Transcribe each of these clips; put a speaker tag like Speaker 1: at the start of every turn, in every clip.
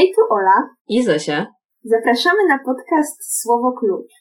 Speaker 1: Hej, tu Ola.
Speaker 2: I Zosia.
Speaker 1: Zapraszamy na podcast Słowo Klucz.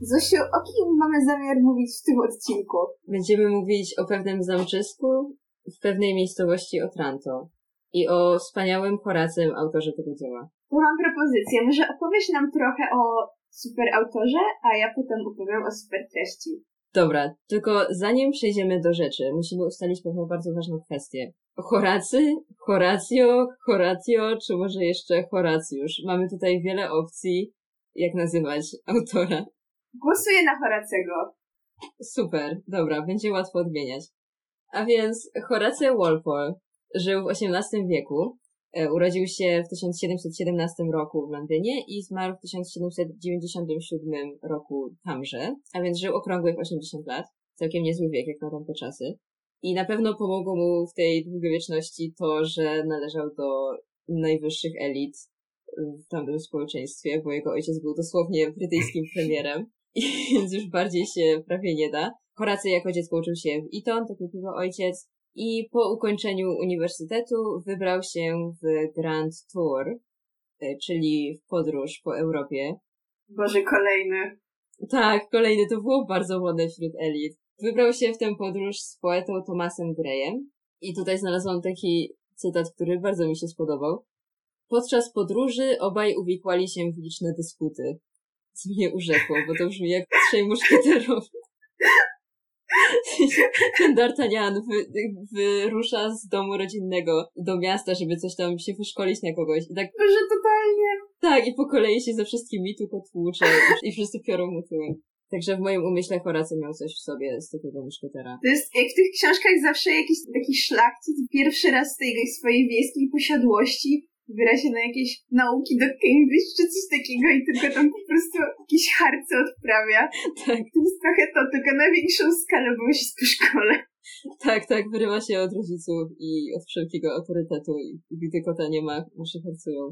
Speaker 1: Zosiu, o kim mamy zamiar mówić w tym odcinku?
Speaker 2: Będziemy mówić o pewnym zamczysku w pewnej miejscowości Otranto i o wspaniałym Horacym autorze tego dzieła.
Speaker 1: To mam propozycję. Może opowiesz nam trochę o super autorze, a ja potem opowiem o super treści.
Speaker 2: Dobra, tylko zanim przejdziemy do rzeczy, musimy ustalić pewną bardzo ważną kwestię. Horacy, Horacjo, Horatio, czy może jeszcze Horacjusz? Mamy tutaj wiele opcji, jak nazywać autora.
Speaker 1: Głosuję na Horacego.
Speaker 2: Super, dobra, będzie łatwo odmieniać. A więc Horace Walpole żył w XVIII wieku. E, urodził się w 1717 roku w Londynie i zmarł w 1797 roku tamże, a więc żył okrągłych 80 lat. Całkiem niezły wiek jak na tamte czasy. I na pewno pomogło mu w tej długowieczności to, że należał do najwyższych elit w tamtym społeczeństwie, bo jego ojciec był dosłownie brytyjskim premierem, więc już bardziej się prawie nie da. Horacy jako dziecko uczył się w Eton, tak jak jego ojciec, i po ukończeniu uniwersytetu wybrał się w Grand Tour, e, czyli w podróż po Europie.
Speaker 1: Boże, kolejny.
Speaker 2: Tak, kolejny, to było bardzo modne wśród elit. Wybrał się w tę podróż z poetą Thomasem Grayem i tutaj znalazłam taki cytat, który bardzo mi się spodobał. Podczas podróży obaj uwikłali się w liczne dysputy. Co mnie urzekło, bo to brzmi jak trzej muszkieterowie. D'Artagnan wy, wyrusza z domu rodzinnego do miasta, żeby coś tam się wyszkolić na kogoś. I tak,
Speaker 1: Boże, totalnie.
Speaker 2: tak, i po kolei się ze wszystkimi tu potłucze i, i wszyscy piorą mu tyłem. Także w moim umyśle Horacy miał coś w sobie z takiego muszkietera.
Speaker 1: To jest jak w tych książkach zawsze jakiś taki szlachcic pierwszy raz z tej swojej wiejskiej posiadłości wybiera się na jakieś nauki do Cambridge czy coś takiego i tylko tam po prostu jakieś harce odprawia.
Speaker 2: Tak,
Speaker 1: To jest trochę to, tylko na większą skalę, bo się po szkole.
Speaker 2: tak, tak, wyrywa się od rodziców i od wszelkiego autorytetu i gdy kota nie ma, muszę harcują.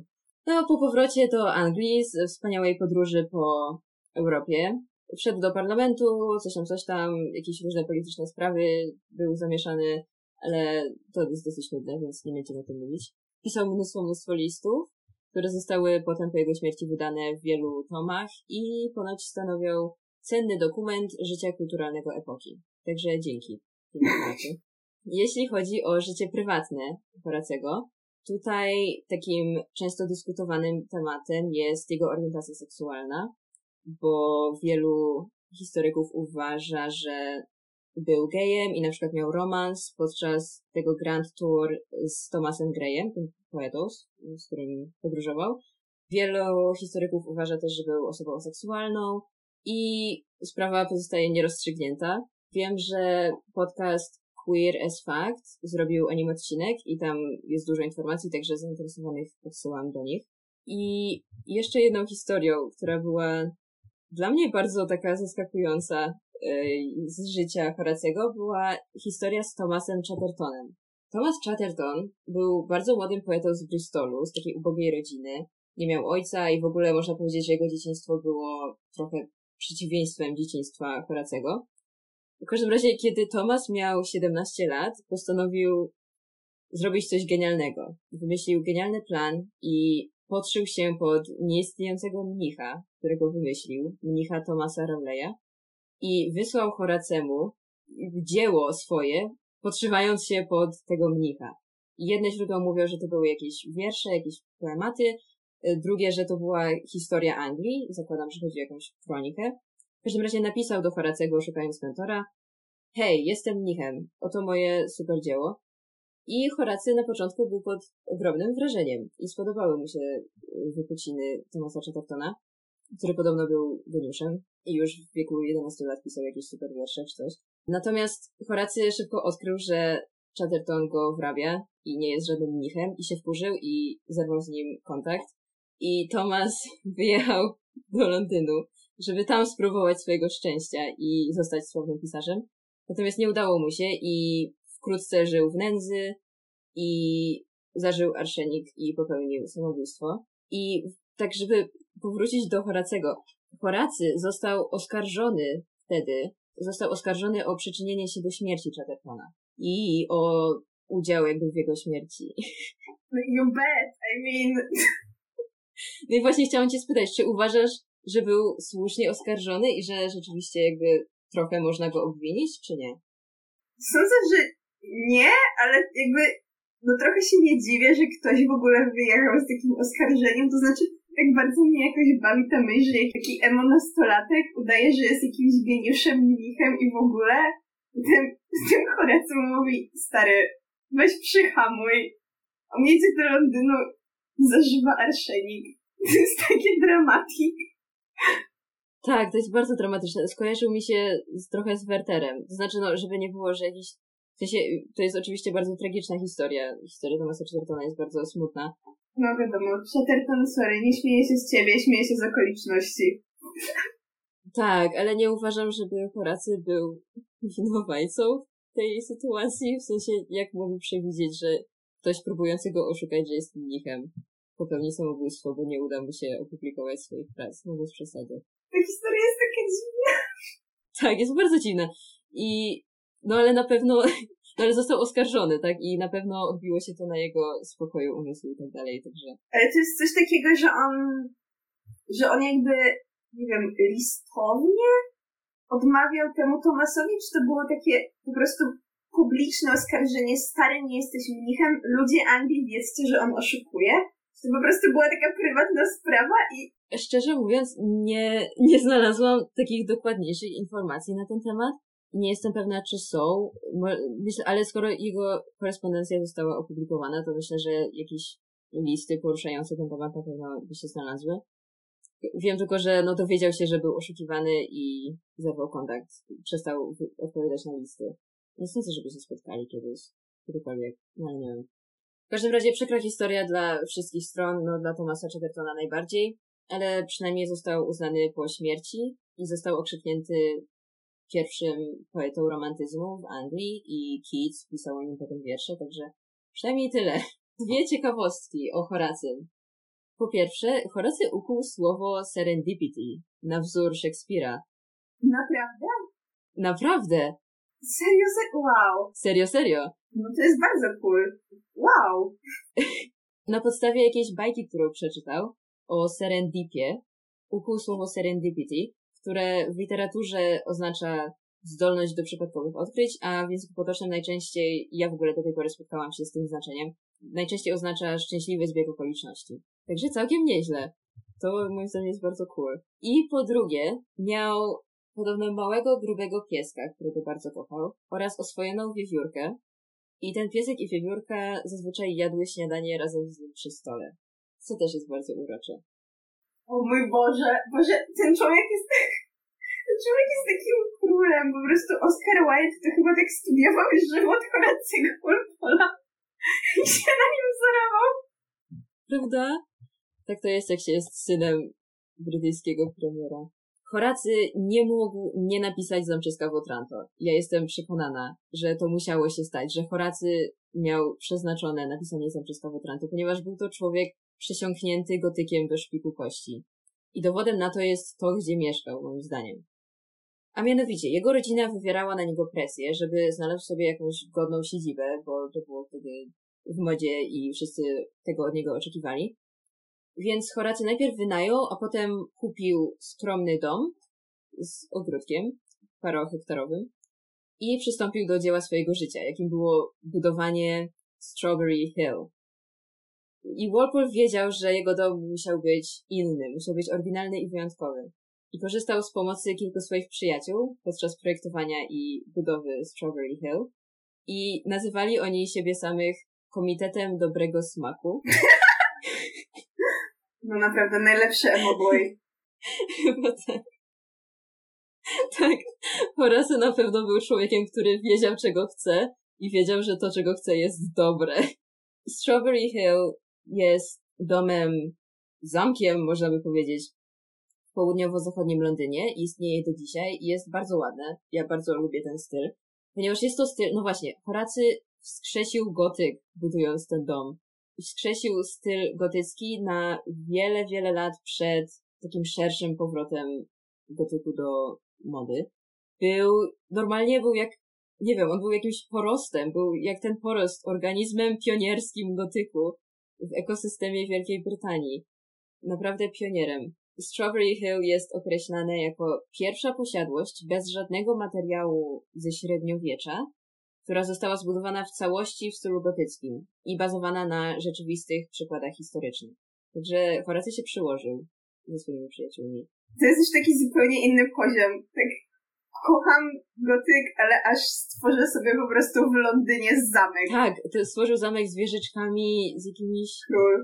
Speaker 2: No, po powrocie do Anglii z wspaniałej podróży po Europie, wszedł do parlamentu, coś tam, coś tam, jakieś różne polityczne sprawy, był zamieszany, ale to jest dosyć nudne, więc nie będziemy o tym mówić. Pisał mnóstwo, mnóstwo listów, które zostały potem po jego śmierci wydane w wielu tomach i ponoć stanowią cenny dokument życia kulturalnego epoki. Także dzięki. Jeśli chodzi o życie prywatne Horacego, tutaj takim często dyskutowanym tematem jest jego orientacja seksualna, bo wielu historyków uważa, że był gejem i na przykład miał romans podczas tego Grand Tour z Thomasem Grayem, tym poetą, z którym podróżował. Wielu historyków uważa też, że był osobą seksualną i sprawa pozostaje nierozstrzygnięta. Wiem, że podcast Queer as Fact zrobił o nim odcinek i tam jest dużo informacji, także zainteresowanych podsyłam do nich. I jeszcze jedną historią, która była dla mnie bardzo taka zaskakująca z życia Horacego, była historia z Thomasem Chattertonem. Thomas Chatterton był bardzo młodym poetą z Bristolu, z takiej ubogiej rodziny. Nie miał ojca i w ogóle można powiedzieć, że jego dzieciństwo było trochę przeciwieństwem dzieciństwa Horacego. W każdym razie, kiedy Thomas miał 17 lat, postanowił zrobić coś genialnego. Wymyślił genialny plan i podszył się pod nieistniejącego mnicha, którego wymyślił, mnicha Thomasa Rowleya i wysłał Horacemu dzieło swoje, podszywając się pod tego mnicha. Jedne źródła mówią, że to były jakieś wiersze, jakieś poematy, y, drugie, że to była historia Anglii, zakładam, że chodzi o jakąś kronikę. W każdym razie napisał do Horacego, szukając mentora, hej, jestem mnichem, oto moje super dzieło. I Horacy na początku był pod ogromnym wrażeniem i spodobały mu się y, wypociny Thomasa Chattertona, który podobno był geniuszem i już w wieku 11 lat pisał jakieś super wiersze czy coś. Natomiast Horacy szybko odkrył, że Chatterton go wrabia i nie jest żadnym mnichem i się wkurzył i zerwał z nim kontakt. I Thomas wyjechał do Londynu, żeby tam spróbować swojego szczęścia i zostać sławnym pisarzem. Natomiast nie udało mu się i wkrótce żył w nędzy i zażył arszenik i popełnił samobójstwo. I tak, żeby powrócić do Horacego. Horacy został oskarżony wtedy, został oskarżony o przyczynienie się do śmierci Chattertona i o udział jakby w jego śmierci.
Speaker 1: You bet, I mean...
Speaker 2: No i właśnie chciałam cię spytać, czy uważasz, że był słusznie oskarżony i że rzeczywiście jakby trochę można go obwinić, czy nie?
Speaker 1: Sądzę, że nie, ale jakby no trochę się nie dziwię, że ktoś w ogóle wyjechał z takim oskarżeniem, to znaczy tak bardzo mnie jakoś bawi ta myśl, że taki emo nastolatek udaje, że jest jakimś geniuszem, mnichem i w ogóle ten, ten chorecu mówi, stary, weź przyhamuj, on jedzie do Londynu, zażywa arszenik. To jest takie dramatik.
Speaker 2: Tak, to jest bardzo dramatyczne. Skojarzył mi się z, trochę z Werterem. To znaczy, no, żeby nie było, że jakiś w sensie, to jest oczywiście bardzo tragiczna historia. Historia Thomasa Chattertona jest bardzo smutna.
Speaker 1: No wiadomo, Chatterton, sorry, nie śmieję się z ciebie, śmieję się z okoliczności.
Speaker 2: Tak, ale nie uważam, żeby Horacy był winowajcą tej sytuacji. W sensie, jak mógł przewidzieć, że ktoś próbujący go oszukać, że jest mnichem, popełni samobójstwo, bo nie uda mu się opublikować swoich prac. No bez przesady.
Speaker 1: Ta historia jest taka dziwna.
Speaker 2: Tak, jest bardzo dziwna. I no ale na pewno, no ale został oskarżony, tak? I na pewno odbiło się to na jego spokoju umysłu i tak dalej, także.
Speaker 1: Ale to jest coś takiego, że on, że on jakby, nie wiem, listownie odmawiał temu Tomasowi, czy to było takie po prostu publiczne oskarżenie, stary, nie jesteś mnichem, ludzie Anglii wiedzcie, że on oszukuje? To po prostu była taka prywatna sprawa i...
Speaker 2: Szczerze mówiąc, nie, nie znalazłam takich dokładniejszych informacji na ten temat, nie jestem pewna, czy są, myślę, ale skoro jego korespondencja została opublikowana, to myślę, że jakieś listy poruszające ten temat na pewno by się znalazły. Wiem tylko, że no dowiedział się, że był oszukiwany i zerwał kontakt. Przestał odpowiadać na listy. Nie sądzę, żeby się spotkali kiedyś. Kiedykolwiek. No ale nie wiem. W każdym razie przykra historia dla wszystkich stron, no dla Thomasa Chattertona najbardziej, ale przynajmniej został uznany po śmierci i został okrzyknięty pierwszym poetą romantyzmu w Anglii i Keats pisał o nim potem wiersze, także przynajmniej tyle. Dwie ciekawostki o Horacym. Po pierwsze, Horacy ukuł słowo serendipity na wzór Szekspira.
Speaker 1: Naprawdę?
Speaker 2: Naprawdę!
Speaker 1: Serio, serio? Wow!
Speaker 2: Serio, serio!
Speaker 1: No to jest bardzo cool. Wow!
Speaker 2: na podstawie jakiejś bajki, którą przeczytał o serendipie, ukuł słowo serendipity, które w literaturze oznacza zdolność do przypadkowych odkryć, a w języku potocznym najczęściej, ja w ogóle do tej pory spotkałam się z tym znaczeniem, najczęściej oznacza szczęśliwy zbieg okoliczności. Także całkiem nieźle. To moim zdaniem jest bardzo cool. I po drugie, miał podobno małego, grubego pieska, którego bardzo kochał, oraz oswojoną wiewiórkę. I ten piesek i wiewiórka zazwyczaj jadły śniadanie razem z nim przy stole. Co też jest bardzo urocze.
Speaker 1: O mój Boże, Boże, ten człowiek jest... Człowiek jest takim królem, po prostu Oscar Wilde to chyba tak studiował żywot Horacego Walpola i się na nim wzorował.
Speaker 2: Prawda? Tak to jest, jak się jest synem brytyjskiego premiera. Horacy nie mógł nie napisać Zamczyska w Otranto. Ja jestem przekonana, że to musiało się stać, że Horacy miał przeznaczone napisanie Zamczyska w Otranto, ponieważ był to człowiek przesiąknięty gotykiem do szpiku kości. I dowodem na to jest to, gdzie mieszkał, moim zdaniem. A mianowicie, jego rodzina wywierała na niego presję, żeby znalazł sobie jakąś godną siedzibę, bo to było wtedy w modzie i wszyscy tego od niego oczekiwali. Więc Horacy najpierw wynajął, a potem kupił skromny dom z ogródkiem parohektarowym i przystąpił do dzieła swojego życia, jakim było budowanie Strawberry Hill, i Walpole wiedział, że jego dom musiał być inny, musiał być oryginalny i wyjątkowy. I korzystał z pomocy kilku swoich przyjaciół podczas projektowania i budowy Strawberry Hill. I nazywali oni siebie samych Komitetem Dobrego Smaku.
Speaker 1: No naprawdę najlepszy emo boy.
Speaker 2: Chyba tak. Tak. Horace na pewno był człowiekiem, który wiedział, czego chce i wiedział, że to, czego chce, jest dobre. Strawberry Hill jest domem, zamkiem, można by powiedzieć, w południowo-zachodnim Londynie i istnieje do dzisiaj i jest bardzo ładne. Ja bardzo lubię ten styl. Ponieważ jest to styl, no właśnie, Horacy wskrzesił gotyk, budując ten dom. skrzesił styl gotycki na wiele, wiele lat przed takim szerszym powrotem gotyku do mody. Był, normalnie był jak, nie wiem, on był jakimś porostem, był jak ten porost, organizmem pionierskim gotyku w ekosystemie Wielkiej Brytanii. Naprawdę pionierem. Strawberry Hill jest określane jako pierwsza posiadłość bez żadnego materiału ze średniowiecza, która została zbudowana w całości w stylu gotyckim i bazowana na rzeczywistych przykładach historycznych. Także Horacy się przyłożył ze swoimi przyjaciółmi.
Speaker 1: To jest już taki zupełnie inny poziom. Tak kocham gotyk, ale aż stworzę sobie po prostu w Londynie zamek.
Speaker 2: Tak, to stworzył zamek z wieżyczkami, z jakimiś
Speaker 1: Król.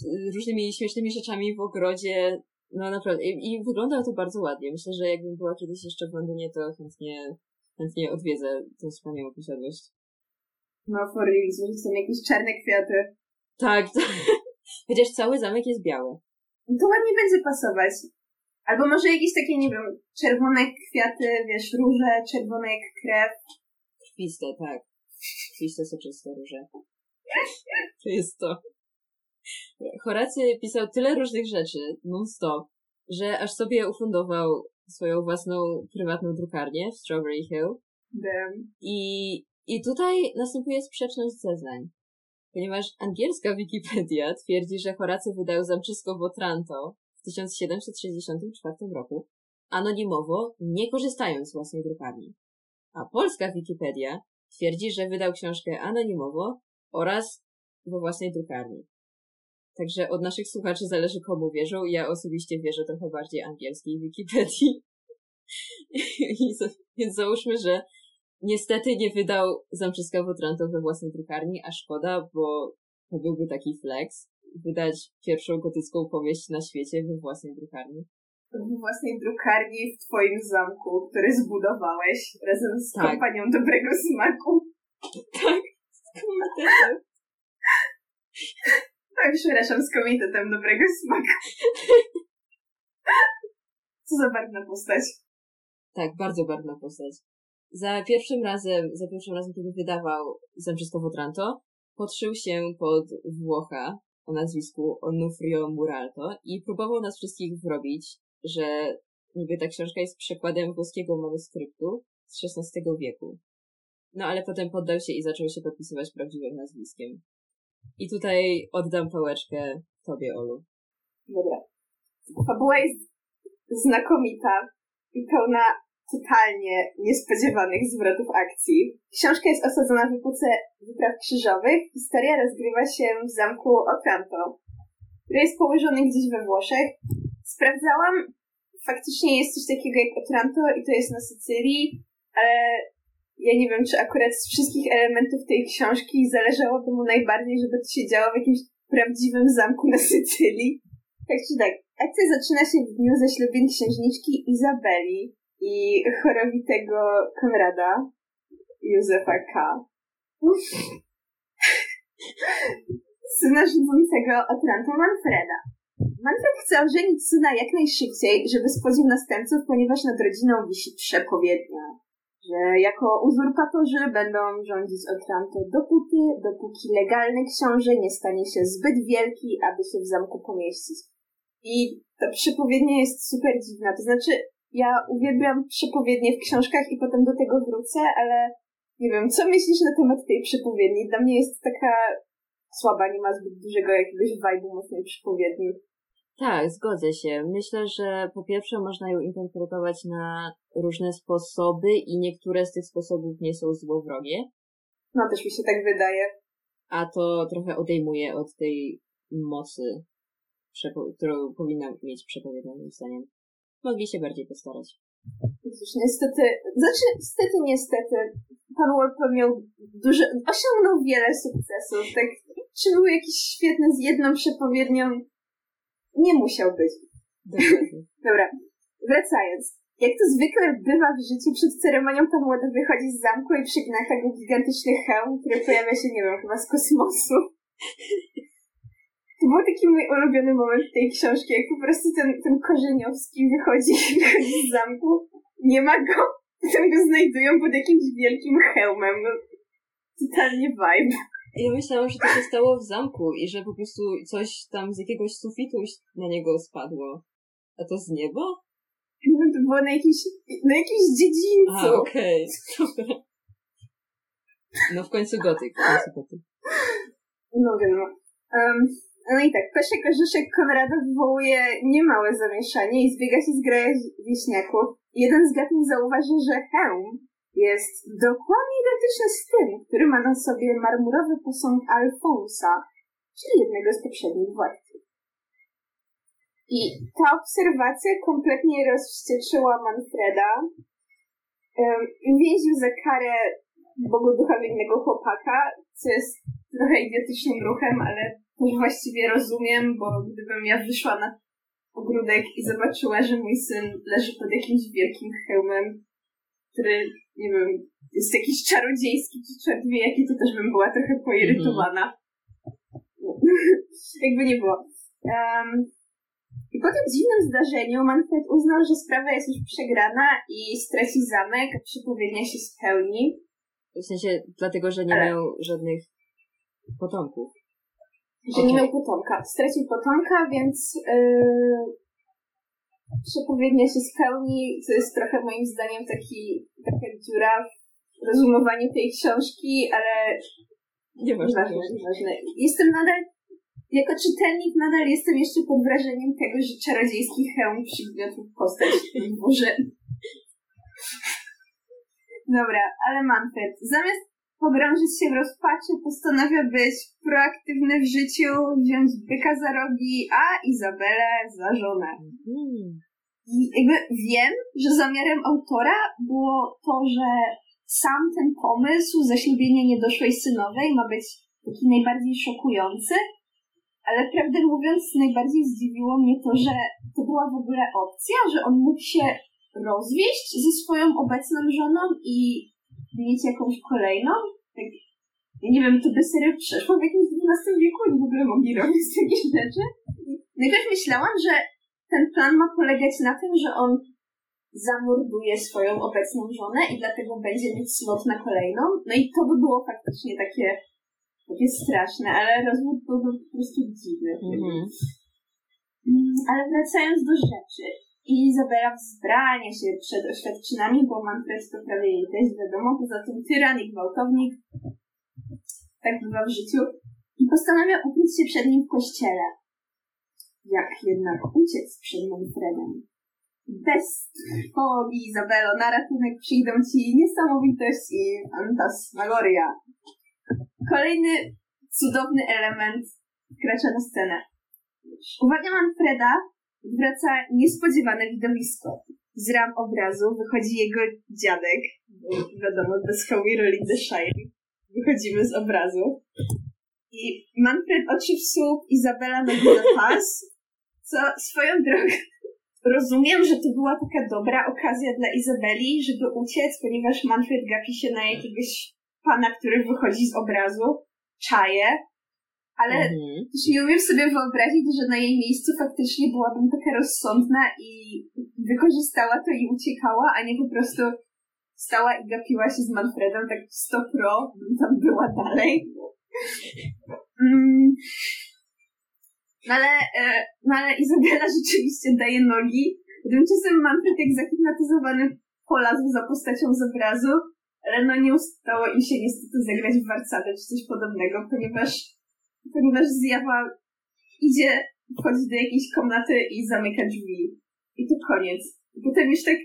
Speaker 2: z różnymi śmiesznymi rzeczami w ogrodzie. No naprawdę. I, I wygląda to bardzo ładnie. Myślę, że jakbym była kiedyś jeszcze w Londynie, to chętnie, chętnie odwiedzę tę wspaniałą posiadłość.
Speaker 1: No for real, że są jakieś czarne kwiaty.
Speaker 2: Tak, to... chociaż cały zamek jest biały.
Speaker 1: To ładnie będzie pasować. Albo może jakieś takie, nie wiem, czerwone kwiaty, wiesz, róże, czerwone jak krew.
Speaker 2: Krwiste, tak. Krwiste, soczyste róże. To jest to. Horacy pisał tyle różnych rzeczy non-stop, że aż sobie ufundował swoją własną prywatną drukarnię w Strawberry Hill.
Speaker 1: Damn.
Speaker 2: I, I tutaj następuje sprzeczność zeznań. Ponieważ angielska Wikipedia twierdzi, że Horacy wydał Zamczysko w Otranto w 1764 roku, anonimowo, nie korzystając z własnej drukarni. A polska Wikipedia twierdzi, że wydał książkę anonimowo oraz we własnej drukarni. Także od naszych słuchaczy zależy komu wierzą. Ja osobiście wierzę trochę bardziej angielskiej Wikipedii. I Więc załóżmy, że niestety nie wydał Zamczyska Wotranto we własnej drukarni, a szkoda, bo to byłby taki flex. Wydać pierwszą gotycką powieść na świecie we własnej drukarni.
Speaker 1: W własnej drukarni w twoim zamku, który zbudowałeś razem z
Speaker 2: Tak.
Speaker 1: kompanią dobrego smaku.
Speaker 2: Tak, z komitetem.
Speaker 1: Tak, przepraszam, z komitetem dobrego smaku. Co za barwna postać.
Speaker 2: Tak, bardzo barwna postać. Za pierwszym razem, za pierwszym razem, kiedy wydawał Zamczysko Wotranto, podszył się pod Włocha o nazwisku Onufrio Muralto i próbował nas wszystkich wrobić, że niby ta książka jest przekładem włoskiego manuskryptu z XVI wieku. No ale potem poddał się i zaczął się podpisywać prawdziwym nazwiskiem. I tutaj oddam pałeczkę tobie, Olu.
Speaker 1: Dobra. Fabuła jest znakomita i pełna totalnie niespodziewanych zwrotów akcji. Książka jest osadzona w epoce wypraw krzyżowych. Historia rozgrywa się w zamku Otranto, który jest położony gdzieś we Włoszech. Sprawdzałam, faktycznie jest coś takiego jak Otranto i to jest na Sycylii, ale ja nie wiem, czy akurat z wszystkich elementów tej książki zależało mu najbardziej, żeby to się działo w jakimś prawdziwym zamku na Sycylii. Tak czy tak, akcja zaczyna się w dniu zaślubin księżniczki Izabeli i chorowitego Konrada, Józefa K. Syna rządzącego Otranto Manfreda. Manfred chce ożenić syna jak najszybciej, żeby spłodził następców, ponieważ nad rodziną wisi przepowiednia, że jako uzurpatorzy będą rządzić Otranto dopóty, dopóki legalny książę nie stanie się zbyt wielki, aby się w zamku pomieścić. I ta przepowiednia jest super dziwna. To znaczy, ja uwielbiam przepowiednie w książkach i potem do tego wrócę, ale nie wiem, co myślisz na temat tej przepowiedni? Dla mnie jest taka słaba, nie ma zbyt dużego jakiegoś vibe'u mocnej przepowiedni.
Speaker 2: Tak, zgodzę się. Myślę, że po pierwsze można ją interpretować na różne sposoby i niektóre z tych sposobów nie są złowrogie,
Speaker 1: No też mi się tak wydaje.
Speaker 2: a to trochę odejmuje od tej mocy, którą powinna mieć przepowiednia moim zdaniem. Mogli się bardziej postarać.
Speaker 1: Cóż, niestety, znaczy, niestety, niestety, pan Walpole miał duże, osiągnął wiele sukcesów, tak, czy był jakiś świetny z jedną przepowiednią? Nie musiał być. Dobra, wracając. Jak to zwykle bywa w życiu, przed ceremonią pan młody wychodzi z zamku i przygina tego gigantyczny hełm, który pojawia się, nie wiem, chyba z kosmosu. To był taki mój ulubiony moment tej książki, jak po prostu ten, ten Korzeniowski wychodzi, wychodzi z zamku, nie ma go, potem go znajdują pod jakimś wielkim hełmem. No, totalnie vibe.
Speaker 2: Ja myślałam, że to się stało w zamku i że po prostu coś tam z jakiegoś sufitu na niego spadło. A to z nieba?
Speaker 1: Nie wiem, to było na jakiejś, na jakiejś dziedzińcu.
Speaker 2: A, okej. Okay. No w końcu gotyk, w końcu gotyk.
Speaker 1: No wiem, no. Um, no i tak, Peszek Orzeszek Konrada wywołuje niemałe zamieszanie i zbiega się z graja wieśniaków. Jeden z gatów zauważy, że hełm jest dokładnie identyczny z tym, który ma na sobie marmurowy posąg Alfonsa, czyli jednego z poprzednich władców. I ta obserwacja kompletnie rozwścieczyła Manfreda. Um, więził za karę Bogu ducha innego chłopaka, co jest trochę idiotycznym ruchem, ale też właściwie rozumiem, bo gdybym ja wyszła na ogródek i zobaczyła, że mój syn leży pod jakimś wielkim hełmem, który, nie wiem, jest jakiś czarodziejski czy czart wie jaki, to też bym była trochę poirytowana. Mm. Jakby nie było. Um, I po tym dziwnym zdarzeniu Manfred uznał, że sprawa jest już przegrana i straci zamek, przepowiednia się spełni.
Speaker 2: W sensie dlatego, że nie Ale... miał żadnych potomków.
Speaker 1: Że okay. nie miał potomka. Stracił potomka, więc yy, przepowiednia się spełni, co jest trochę moim zdaniem taki, taka dziura w rozumowaniu tej książki, ale
Speaker 2: nieważne,
Speaker 1: nieważne, nieważne. Jestem nadal, jako czytelnik nadal jestem jeszcze pod wrażeniem tego, że czarodziejski hełm przygniotł postać Boże. Dobra, ale Manfred, zamiast pogrążyć się w rozpaczy, postanawia być proaktywny w życiu, wziąć byka za rogi, a Izabelę za żonę. Mm. I jakby wiem, że zamiarem autora było to, że sam ten pomysł zaślubienia niedoszłej synowej ma być taki najbardziej szokujący, ale prawdę mówiąc, najbardziej zdziwiło mnie to, że to była w ogóle opcja, że on mógł się rozwieść ze swoją obecną żoną i mieć jakąś kolejną. Tak, ja nie wiem, to by serio przeszło w jakimś XII wieku, oni w ogóle mogli robić takie rzeczy. Najpierw myślałam, że ten plan ma polegać na tym, że on zamorduje swoją obecną żonę i dlatego będzie mieć slot na kolejną. No i to by było faktycznie takie, takie straszne, ale rozwód byłby po prostu dziwny. Mhm. Mm. Ale wracając do rzeczy. Izabela wzbrania się przed oświadczynami, bo Manfred to prawie jej też wiadomo, poza tym tyran i gwałtownik. Tak bywa w życiu. I postanawia ukryć się przed nim w kościele. Jak jednak uciec przed Manfredem? Bez trwogi, Izabelo, na ratunek przyjdą ci niesamowitość i fantasmagoria. Kolejny cudowny element wkracza na scenę. Uwaga Manfreda wraca niespodziewane widowisko. Z ram obrazu wychodzi jego dziadek, wiadomo, bez Howie Rolling the Shire. Wychodzimy z obrazu. I Manfred oczy w słup, Izabela na pas, co swoją drogą rozumiem, że to była taka dobra okazja dla Izabeli, żeby uciec, ponieważ Manfred gapi się na jakiegoś pana, który wychodzi z obrazu, czaje, ale mhm. też nie umiem sobie wyobrazić, że na jej miejscu faktycznie byłabym taka rozsądna i wykorzystała to i uciekała, a nie po prostu stała i gapiła się z Manfredem tak 100 pro, tam była dalej. Mm. No ale, e, no ale Izabela rzeczywiście daje nogi. Tymczasem Manfred jak zahipnotyzowany polazł za postacią z obrazu, ale no nie ustało im się niestety zagrać w warcadę czy coś podobnego, ponieważ ponieważ zjawa idzie, wchodzi do jakiejś komnaty i zamyka drzwi. I to koniec. I potem już tak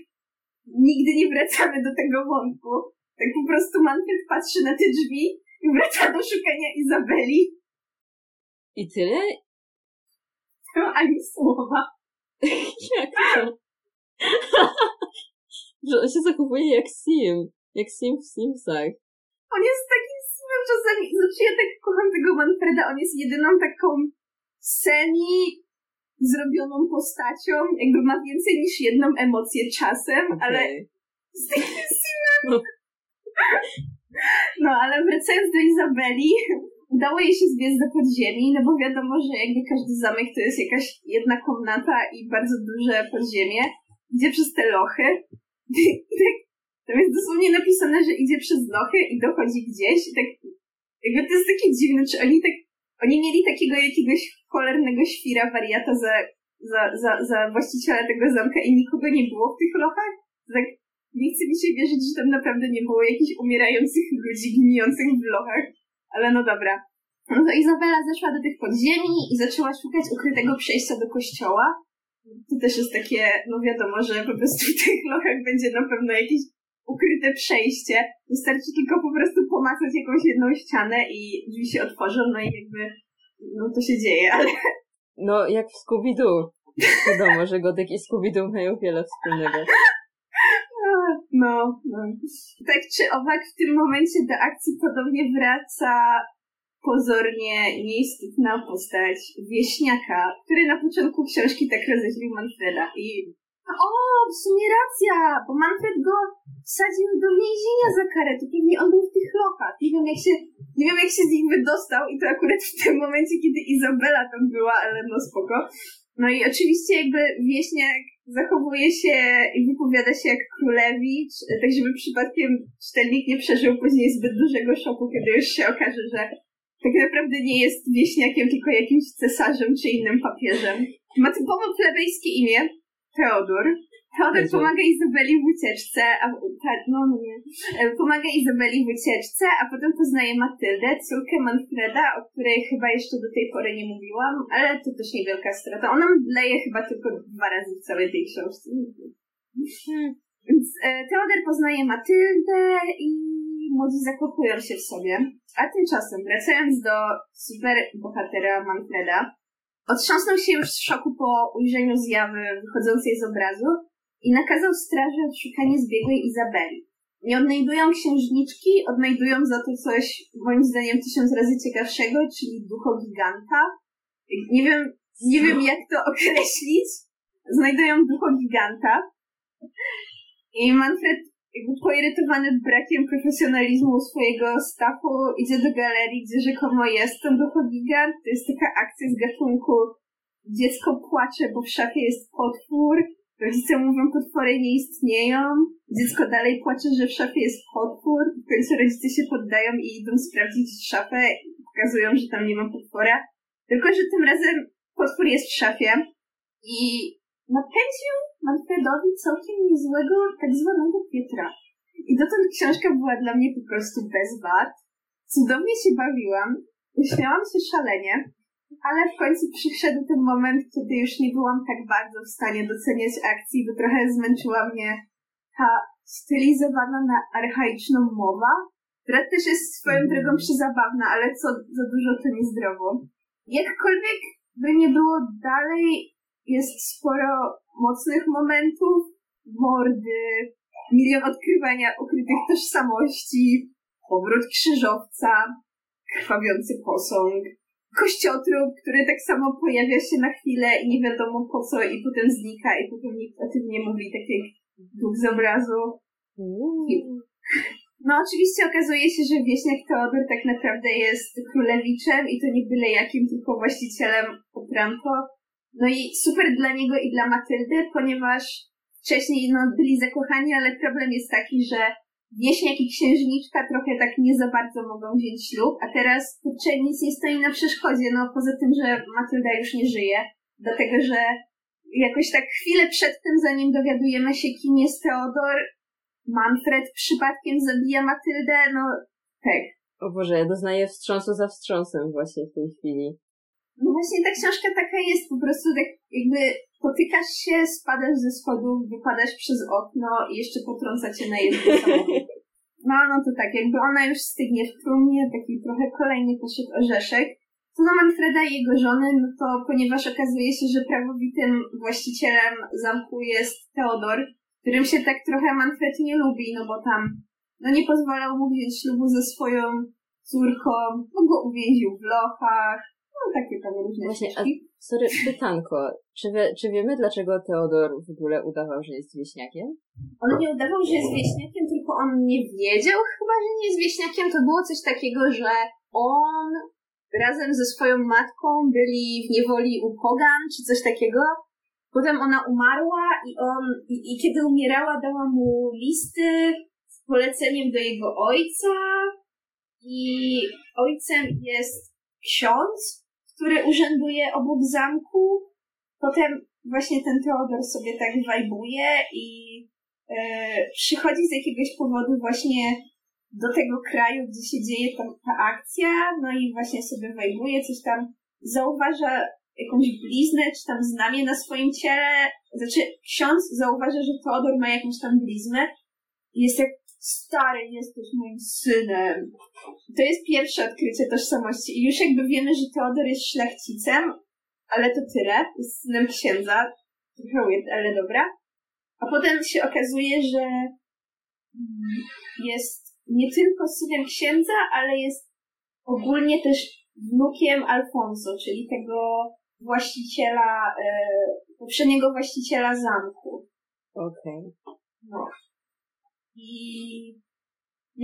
Speaker 1: nigdy nie wracamy do tego wątku. Tak po prostu Manfred patrzy na te drzwi i wraca do szukania Izabeli.
Speaker 2: I tyle?
Speaker 1: No, ani słowa.
Speaker 2: jak to? Że on się zachowuje jak Sim. Jak Sim w Simsach.
Speaker 1: On jest taki czasami, znaczy ja tak kocham tego Manfreda, on jest jedyną taką semi zrobioną postacią, jakby ma więcej niż jedną emocję czasem, okay. ale z simem. No. no, ale wracając do Izabeli, udało jej się zbiec do podziemi, no bo wiadomo, że jakby każdy zamek to jest jakaś jedna komnata i bardzo duże podziemie. Idzie przez te lochy. Tam jest dosłownie napisane, że idzie przez lochy i dochodzi gdzieś i tak Jakby to jest takie dziwne, czy oni tak, oni mieli takiego jakiegoś cholernego świra wariata za, za, za, za właściciela tego zamka i nikogo nie było w tych lochach? Tak, nie chce mi się wierzyć, że tam naprawdę nie było jakichś umierających ludzi gnijących w lochach. Ale no dobra. No to Izabela zeszła do tych podziemi i zaczęła szukać ukrytego przejścia do kościoła. To też jest takie, no wiadomo, że po prostu w tych lochach będzie na pewno jakieś ukryte przejście. Wystarczy tylko po prostu pomacać jakąś jedną ścianę i drzwi się otworzą, no i jakby, no to się dzieje, ale...
Speaker 2: No, jak w Scooby-Doo. Wiadomo, że Godek i Scooby-Doo mają wiele wspólnego.
Speaker 1: No, no. Tak czy owak w tym momencie do akcji podobnie wraca pozornie nieistotna postać wieśniaka, który na początku książki tak rozeźlił Manfreda i o, w sumie racja, bo Manfred go wsadził do więzienia za karę, to pewnie on był w tych lochach. Nie wiem jak się, nie wiem jak się z nich wydostał i to akurat w tym momencie, kiedy Izabela tam była, ale no spoko. No i oczywiście jakby wieśniak zachowuje się i wypowiada się jak królewicz, tak żeby przypadkiem czytelnik nie przeżył później zbyt dużego szoku, kiedy już się okaże, że tak naprawdę nie jest wieśniakiem, tylko jakimś cesarzem czy innym papieżem. Ma typowo plebejskie imię, Teodor. Teodor pomaga Izabeli w ucieczce, a, ta, no, no nie, e, pomaga Izabeli w ucieczce, a potem poznaje Matyldę, córkę Manfreda, o której chyba jeszcze do tej pory nie mówiłam, ale to też niewielka strata. Ona mdleje chyba tylko dwa razy w całej tej książce. Hmm. Więc e, Teodor poznaje Matyldę i młodzi zakochują się w sobie. A tymczasem, wracając do super bohatera Manfreda, otrząsnął się już z szoku po ujrzeniu zjawy wychodzącej z obrazu i nakazał straży odszukanie zbiegłej Izabeli. Nie odnajdują księżniczki, odnajdują za to coś, moim zdaniem, tysiąc razy ciekawszego, czyli ducho giganta. Nie wiem, nie wiem jak to określić. Znajdują ducho giganta. I Manfred, jakby poirytowany brakiem profesjonalizmu swojego stafu, idzie do galerii, gdzie rzekomo jest ten ducho gigant. To jest taka akcja z gatunku dziecko płacze, bo w szafie jest potwór, Rodzice mówią, potwory nie istnieją. Dziecko dalej płacze, że w szafie jest potwór. W końcu rodzice się poddają i idą sprawdzić szafę i pokazują, że tam nie ma potwora. Tylko, że tym razem potwór jest w szafie i napędził Manfredowi całkiem niezłego tak zwanego Pietra. I dotąd książka była dla mnie po prostu bez wad. Cudownie się bawiłam, uśmiałam się szalenie, ale w końcu przyszedł ten moment, kiedy już nie byłam tak bardzo w stanie doceniać akcji, bo trochę zmęczyła mnie ta stylizowana na archaiczną mowa, która też jest swoją mhm. drogą przezabawna, ale co za dużo to niezdrowo. Jakkolwiek by nie było dalej, jest sporo mocnych momentów, mordy, milion odkrywania ukrytych tożsamości, powrót krzyżowca, krwawiący posąg, kościotrup, który tak samo pojawia się na chwilę i nie wiadomo po co i potem znika i potem nikt o tym nie mówi, tak jak duch z obrazu. No oczywiście okazuje się, że wieśniak Teodor tak naprawdę jest królewiczem i to nie byle jakim, tylko właścicielem Otranto. No i super dla niego i dla Matyldy, ponieważ wcześniej no, byli zakochani, ale problem jest taki, że wieśniak i księżniczka trochę tak nie za bardzo mogą wziąć ślub, a teraz kurczę, nic nie stoi na przeszkodzie, no poza tym, że Matylda już nie żyje, dlatego, że jakoś tak chwilę przed tym, zanim dowiadujemy się, kim jest Teodor, Manfred przypadkiem zabija Matyldę, no tak.
Speaker 2: O Boże, ja doznaję wstrząsu za wstrząsem właśnie w tej chwili.
Speaker 1: No właśnie ta książka taka jest, po prostu tak jakby potykasz się, spadasz ze schodów, wypadasz przez okno i jeszcze potrąca cię na jednym samochód. No, no to tak, jakby ona już stygnie w trumnie, taki trochę kolejny koszyk orzeszek. Co do Manfreda i jego żony, no to ponieważ okazuje się, że prawowitym właścicielem zamku jest Teodor, którym się tak trochę Manfred nie lubi, no bo tam no nie pozwalał mu wziąć ślubu ze swoją córką, bo go uwięził w lochach, no takie tam różne Właśnie, a,
Speaker 2: sorry, pytanko. Czy, czy wiemy, dlaczego Teodor w ogóle udawał, że jest wieśniakiem?
Speaker 1: On nie udawał, że jest wieśniakiem, tylko on nie wiedział chyba, że nie jest wieśniakiem. To było coś takiego, że on razem ze swoją matką byli w niewoli u Pogan, czy coś takiego. Potem ona umarła i on, i, i kiedy umierała, dała mu listy z poleceniem do jego ojca, i ojcem jest ksiądz, który urzęduje obok zamku. Potem właśnie ten Teodor sobie tak wajbuje i e, przychodzi z jakiegoś powodu właśnie do tego kraju, gdzie się dzieje ta, akcja, no i właśnie sobie wajbuje, coś tam zauważa jakąś bliznę, czy tam znamie na swoim ciele. Znaczy, ksiądz zauważa, że Teodor ma jakąś tam bliznę i jest jak stary, jesteś moim synem. To jest pierwsze odkrycie tożsamości i już jakby wiemy, że Teodor jest szlachcicem, ale to tyle. Jest synem księdza. Trochę weird, ale dobra. A potem się okazuje, że jest nie tylko synem księdza, ale jest ogólnie też wnukiem Alfonso, czyli tego właściciela, e, poprzedniego właściciela zamku.
Speaker 2: Okej.
Speaker 1: Okay. No. I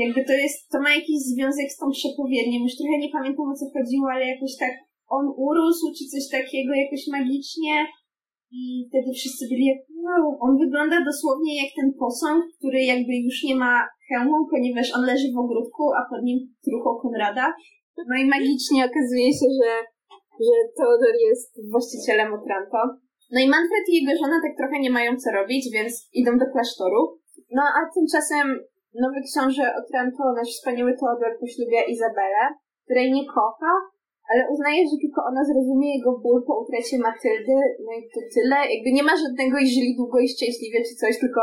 Speaker 1: jakby to jest, to ma jakiś związek z tą przepowiednią. Już trochę nie pamiętam o co chodziło, ale jakoś tak on urósł, czy coś takiego, jakoś magicznie. I wtedy wszyscy byli jak, wow, on wygląda dosłownie jak ten posąg, który jakby już nie ma hełmu, ponieważ on leży w ogródku, a pod nim trucho Konrada. No i magicznie okazuje się, że, że Teodor jest właścicielem Otranto. No i Manfred i jego żona tak trochę nie mają co robić, więc idą do klasztoru. No a tymczasem nowy książę Otranto, nasz wspaniały Teodor, poślubia Izabelę, której nie kocha, ale uznaje, że tylko ona zrozumie jego ból po utracie Matyldy, no i to tyle. Jakby nie ma żadnego i żyli długo i szczęśliwie czy coś, tylko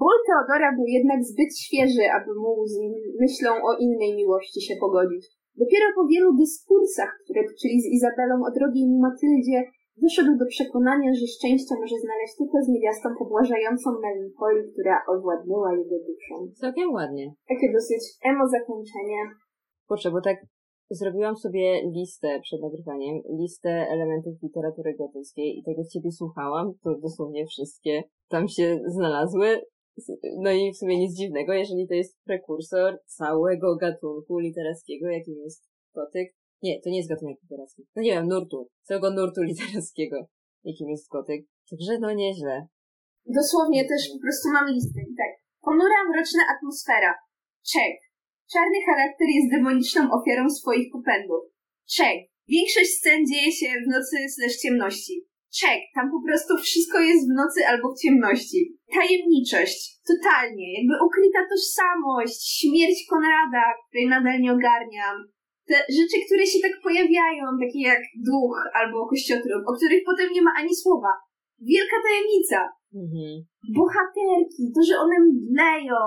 Speaker 1: ból Teodora był jednak zbyt świeży, aby mógł z myślą o innej miłości się pogodzić. Dopiero po wielu dyskursach, które toczyli z Izabelą o drogiej Matyldzie, Wyszedł do przekonania, że szczęście może znaleźć tylko z niewiastą pobłażającą melankolii, która owładnęła jego duszą.
Speaker 2: Całkiem ładnie.
Speaker 1: Takie dosyć emo zakończenie.
Speaker 2: Kurczę, bo tak zrobiłam sobie listę przed nagrywaniem, listę elementów literatury gotyckiej i tego ciebie słuchałam, to dosłownie wszystkie tam się znalazły. No i w sumie nic dziwnego, jeżeli to jest prekursor całego gatunku literackiego, jakim jest gotyk, nie, to nie jest gatunek literacki. No nie wiem, nurtu. Całego nurtu literackiego, jakim jest gotyk. Także no nieźle.
Speaker 1: Dosłownie też po prostu mam listę. Tak. Ponura, mroczna atmosfera. Check. Czarny charakter jest demoniczną ofiarą swoich popędów. Check. Większość scen dzieje się w nocy slash ciemności. Check. Tam po prostu wszystko jest w nocy albo w ciemności. Tajemniczość. Totalnie. Jakby ukryta tożsamość. Śmierć Konrada, której nadal nie ogarniam te rzeczy, które się tak pojawiają, takie jak duch albo kościotrup, o których potem nie ma ani słowa. Wielka tajemnica. Mhm. Bohaterki, to, że one mdleją,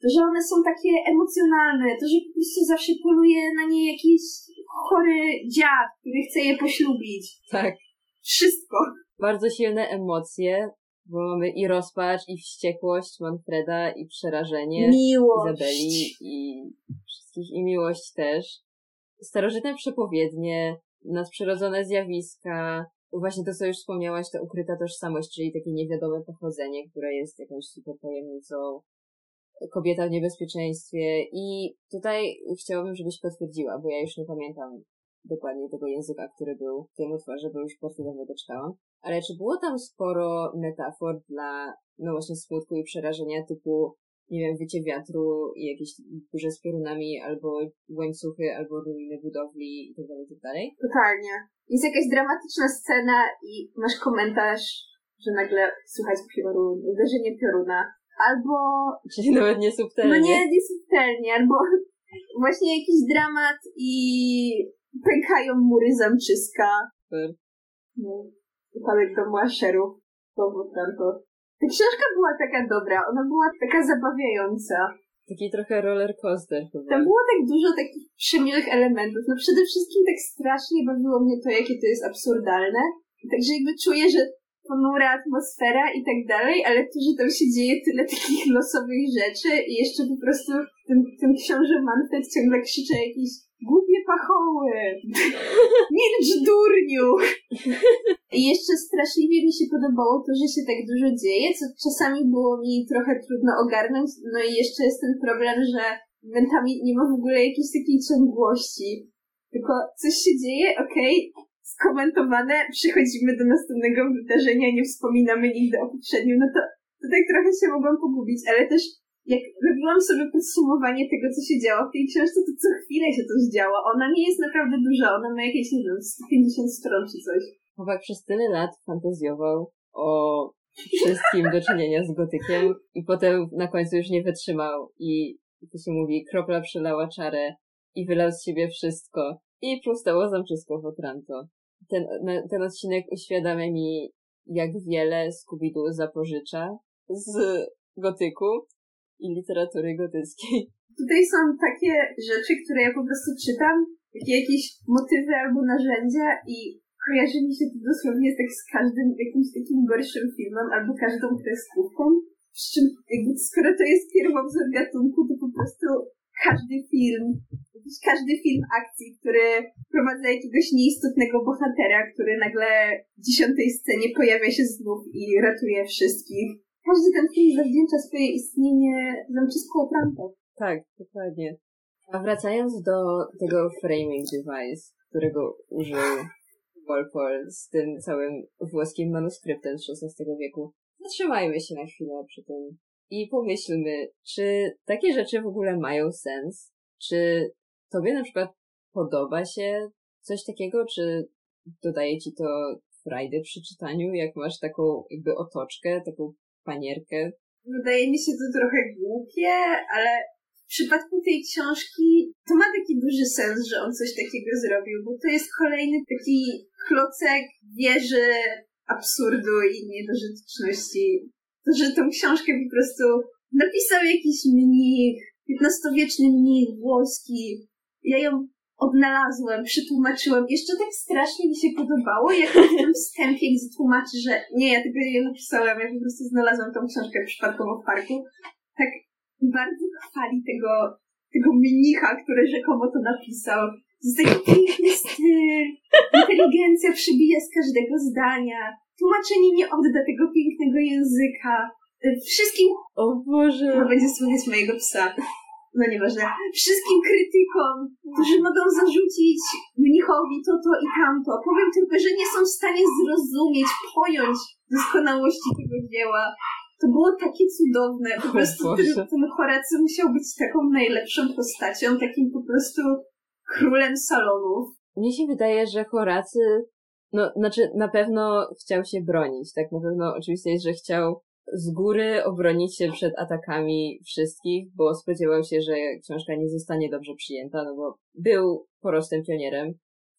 Speaker 1: to, że one są takie emocjonalne, to, że po prostu zawsze poluje na nie jakiś chory dziad, który chce je poślubić.
Speaker 2: Tak.
Speaker 1: Wszystko.
Speaker 2: Bardzo silne emocje, bo mamy i rozpacz, i wściekłość Manfreda, i przerażenie
Speaker 1: miłość.
Speaker 2: Izabeli, i wszystkich, i miłość też starożytne przepowiednie, nadprzyrodzone zjawiska, właśnie to, co już wspomniałaś, to ukryta tożsamość, czyli takie niewiadome pochodzenie, które jest jakąś super tajemnicą, kobieta w niebezpieczeństwie. I tutaj chciałabym, żebyś potwierdziła, bo ja już nie pamiętam dokładnie tego języka, który był w tym utworze, bo już po dawno doczekałam. Ale czy było tam sporo metafor dla, no właśnie smutku i przerażenia typu nie wiem, wycie wiatru i jakieś burze z piorunami, albo łańcuchy, albo ruiny budowli i tak dalej, i tak dalej.
Speaker 1: Totalnie. Jest jakaś dramatyczna scena i masz komentarz, że nagle słychać piorun, uderzenie pioruna. Albo...
Speaker 2: Czyli nawet nie subtelnie.
Speaker 1: No nie, nie subtelnie, albo właśnie jakiś dramat i pękają mury zamczyska.
Speaker 2: Super.
Speaker 1: No, upadek domu Asherów. Powód tam to. Ta książka była taka dobra, ona była taka zabawiająca.
Speaker 2: Taki trochę roller coaster chyba.
Speaker 1: Tam było tak dużo takich przemiłych elementów. No przede wszystkim tak strasznie bawiło mnie to, jakie to jest absurdalne. Także jakby czuję, że ponura atmosfera i tak dalej, ale to, że tam się dzieje tyle takich losowych rzeczy i jeszcze po prostu ten, ten książę Manfred ciągle krzycze jakieś głupie pachoły, milcz durniu. I jeszcze straszliwie mi się podobało to, że się tak dużo dzieje, co czasami było mi trochę trudno ogarnąć. No i jeszcze jest ten problem, że momentami nie ma w ogóle jakiejś takiej ciągłości. Tylko coś się dzieje, okej, okay, skomentowane, przechodzimy do następnego wydarzenia, nie wspominamy nigdy o poprzednim, no to, tak trochę się mogłam pogubić, ale też jak robiłam sobie podsumowanie tego, co się działo w tej książce, to co chwilę się coś działo. Ona nie jest naprawdę duża, ona ma jakieś, nie wiem, 150 stron czy coś.
Speaker 2: Chłopak przez tyle lat fantazjował o wszystkim do czynienia z gotykiem i potem na końcu już nie wytrzymał i to się mówi, kropla przelała czarę i wylał z siebie wszystko i powstało zamczysko w Otranto. Ten, ten odcinek uświadamia mi, jak wiele Scooby-Doo zapożycza z gotyku i literatury gotyckiej.
Speaker 1: Tutaj są takie rzeczy, które ja po prostu czytam, takie jakieś motywy albo narzędzia i kojarzy mi się to dosłownie tak z każdym jakimś takim gorszym filmem albo każdą kreskówką. Przy czym jakby skoro to jest pierwowzór gatunku, to po prostu każdy film, jakiś każdy film akcji, który prowadza jakiegoś nieistotnego bohatera, który nagle w dziesiątej scenie pojawia się znów i ratuje wszystkich każdy ten film zawdzięcza swoje istnienie zamczysku Trumpa.
Speaker 2: Tak, dokładnie. A wracając do tego framing device, którego użył Walpole z tym całym włoskim manuskryptem z XVI wieku, zatrzymajmy się na chwilę przy tym i pomyślmy, czy takie rzeczy w ogóle mają sens? Czy tobie na przykład podoba się coś takiego, czy dodaje ci to frajdy przy czytaniu, jak masz taką jakby otoczkę, taką panierkę.
Speaker 1: Wydaje mi się to trochę głupie, ale w przypadku tej książki to ma taki duży sens, że on coś takiego zrobił, bo to jest kolejny taki klocek wieży absurdu i niedorzeczności. To, że tą książkę po prostu napisał jakiś mnich, XV-wieczny mnich włoski. Ja ją odnalazłem, przetłumaczyłem. Jeszcze tak strasznie mi się podobało, jak w tym wstępie gdzie tłumaczy, że nie, ja tego nie napisałem, ja po prostu znalazłem tą książkę przypadkowo w parku. Tak bardzo chwali tego, tego mnicha, który rzekomo to napisał. Z taki piękny styl, inteligencja przybija z każdego zdania, tłumaczenie nie odda tego pięknego języka. Wszystkim...
Speaker 2: O Boże!
Speaker 1: To będzie słychać mojego psa no nieważne, wszystkim krytykom, którzy mogą zarzucić mnichowi to, to i tamto. Powiem tylko, że nie są w stanie zrozumieć, pojąć doskonałości tego dzieła. To było takie cudowne. Po prostu ten, ten Horacy musiał być taką najlepszą postacią, takim po prostu królem salonów.
Speaker 2: Mnie się wydaje, że Horacy, no, znaczy na pewno chciał się bronić, tak na pewno oczywiście jest, że chciał z góry obronić się przed atakami wszystkich, bo spodziewał się, że książka nie zostanie dobrze przyjęta, no bo był porostem pionierem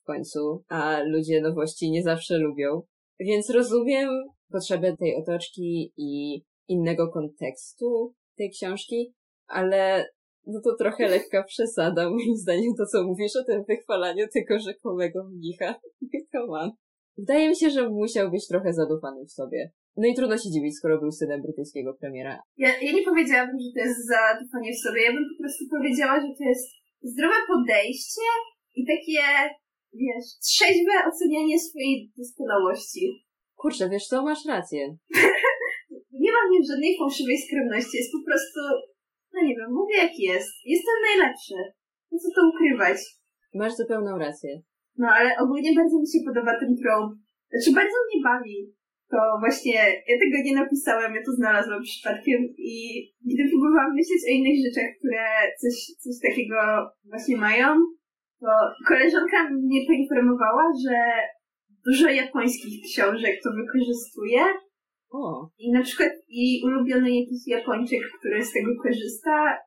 Speaker 2: w końcu, a ludzie nowości nie zawsze lubią. Więc rozumiem potrzebę tej otoczki i innego kontekstu tej książki, ale no to trochę lekka przesada, moim zdaniem, to co mówisz o tym wychwalaniu tego rzekomego mnicha. Come on. Wydaje mi się, że musiał być trochę zadufany w sobie. No i trudno się dziwić, skoro był synem brytyjskiego premiera.
Speaker 1: Ja, ja nie powiedziałabym, że to jest zadufanie w sobie. Ja bym po prostu powiedziała, że to jest zdrowe podejście i takie, wiesz, trzeźwe ocenianie swojej doskonałości.
Speaker 2: Kurczę, wiesz co, masz rację.
Speaker 1: nie mam nim żadnej fałszywej skromności. Jest po prostu, no nie wiem, mówię jak jest. Jestem najlepszy. No co to ukrywać?
Speaker 2: Masz zupełną rację.
Speaker 1: No ale ogólnie bardzo mi się podoba ten trop. Znaczy bardzo mnie bawi to właśnie ja tego nie napisałem, ja to znalazłam przypadkiem i gdy próbowałam myśleć o innych rzeczach, które coś, coś takiego właśnie mają, to koleżanka mnie poinformowała, że dużo japońskich książek to wykorzystuje.
Speaker 2: O.
Speaker 1: I na przykład jej ulubiony jakiś Japończyk, który z tego korzysta,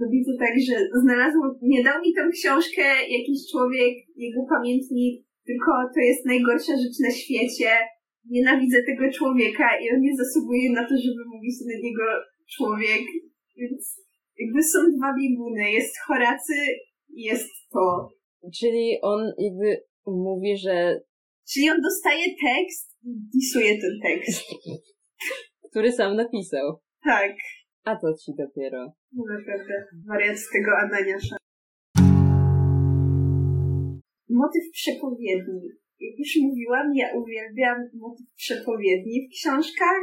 Speaker 1: robi to tak, że znalazł, nie dał mi tą książkę jakiś człowiek, jego pamiętnik, tylko to jest najgorsza rzecz na świecie nienawidzę tego człowieka i on nie zasługuje na to, żeby mówić na niego człowiek. Więc jakby są dwa bieguny. Jest Horacy i jest to.
Speaker 2: Czyli on jakby mówi, że...
Speaker 1: Czyli on dostaje tekst i disuje ten tekst.
Speaker 2: Który sam napisał.
Speaker 1: Tak.
Speaker 2: A to ci dopiero.
Speaker 1: No naprawdę. Wariat z tego Ananiasza. Motyw przepowiedni jak już mówiłam, ja uwielbiam motyw przepowiedni w książkach.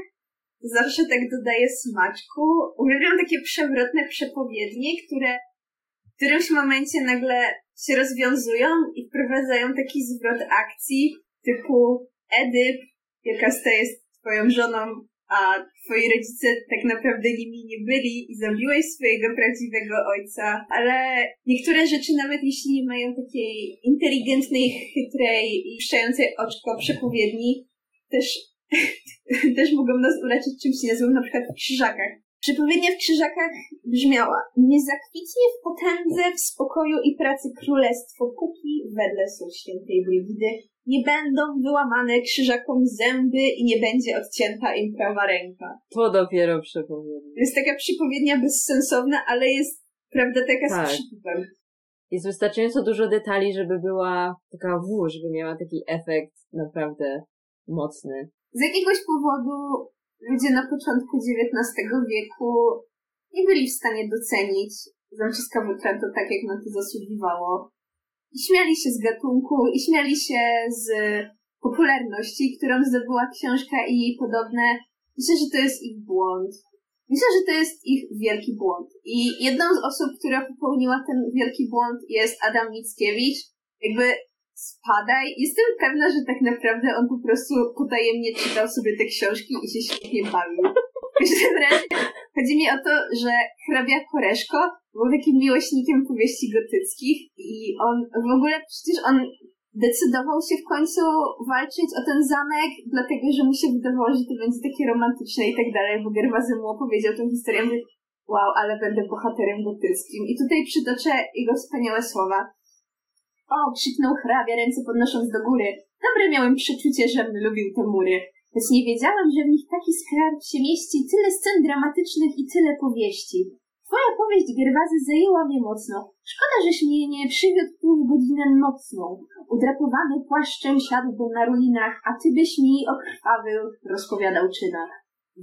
Speaker 1: Zawsze tak dodaję smaczku. Uwielbiam takie przewrotne przepowiednie, które w którymś momencie nagle się rozwiązują i wprowadzają taki zwrot akcji typu Edyp, staje z twoją żoną, a twoi rodzice tak naprawdę nimi nie byli i zabiłeś swojego prawdziwego ojca, ale niektóre rzeczy, nawet jeśli nie mają takiej inteligentnej, chytrej i puszczającej oczko przepowiedni, też, też mogą nas uleczyć czymś niezłym, na przykład w krzyżakach. Przepowiednia w krzyżakach brzmiała Nie zakwitnie w potędze, w spokoju i pracy królestwo, póki wedle słów świętej Brygidy nie będą wyłamane krzyżakom zęby i nie będzie odcięta im prawa ręka.
Speaker 2: To dopiero przepowiednia.
Speaker 1: Jest taka przepowiednia bezsensowna, ale jest prawda taka
Speaker 2: Tak.
Speaker 1: z przytupem.
Speaker 2: Jest wystarczająco dużo detali, żeby była taka w, żeby miała taki efekt naprawdę mocny.
Speaker 1: Z jakiegoś powodu ludzie na początku XIX wieku nie byli w stanie docenić Franciszka Wytręto tak, jak na to zasługiwało. I śmiali się z gatunku, i śmiali się z popularności, którą zdobyła książka i jej podobne. Myślę, że to jest ich błąd. Myślę, że to jest ich wielki błąd. I jedną z osób, która popełniła ten wielki błąd jest Adam Mickiewicz. Jakby spadaj. Jestem pewna, że tak naprawdę on po prostu potajemnie czytał sobie te książki i się świetnie bawił. Chodzi mi o to, że hrabia Koreszko był takim miłośnikiem powieści gotyckich i on w ogóle przecież on decydował się w końcu walczyć o ten zamek, dlatego że mu się wydawało, że to będzie takie romantyczne i tak dalej, bo Gerwazy mu opowiedział tę historię, mówię, wow, ale będę bohaterem gotyckim. I tutaj przytoczę jego wspaniałe słowa. O, krzyknął hrabia, ręce podnosząc do góry. Dobre miałem przeczucie, żem lubił te mury. Nie wiedziałem, że w nich taki skarb się mieści, tyle scen dramatycznych i tyle powieści. Twoja powieść, Gerwazy, zajęła mnie mocno. Szkoda, żeś mnie nie przywiódł w godzinę nocną. Udrapowany płaszczem siadłbym na ruinach, a ty byś mi o krwawych rozpowiadał czynach.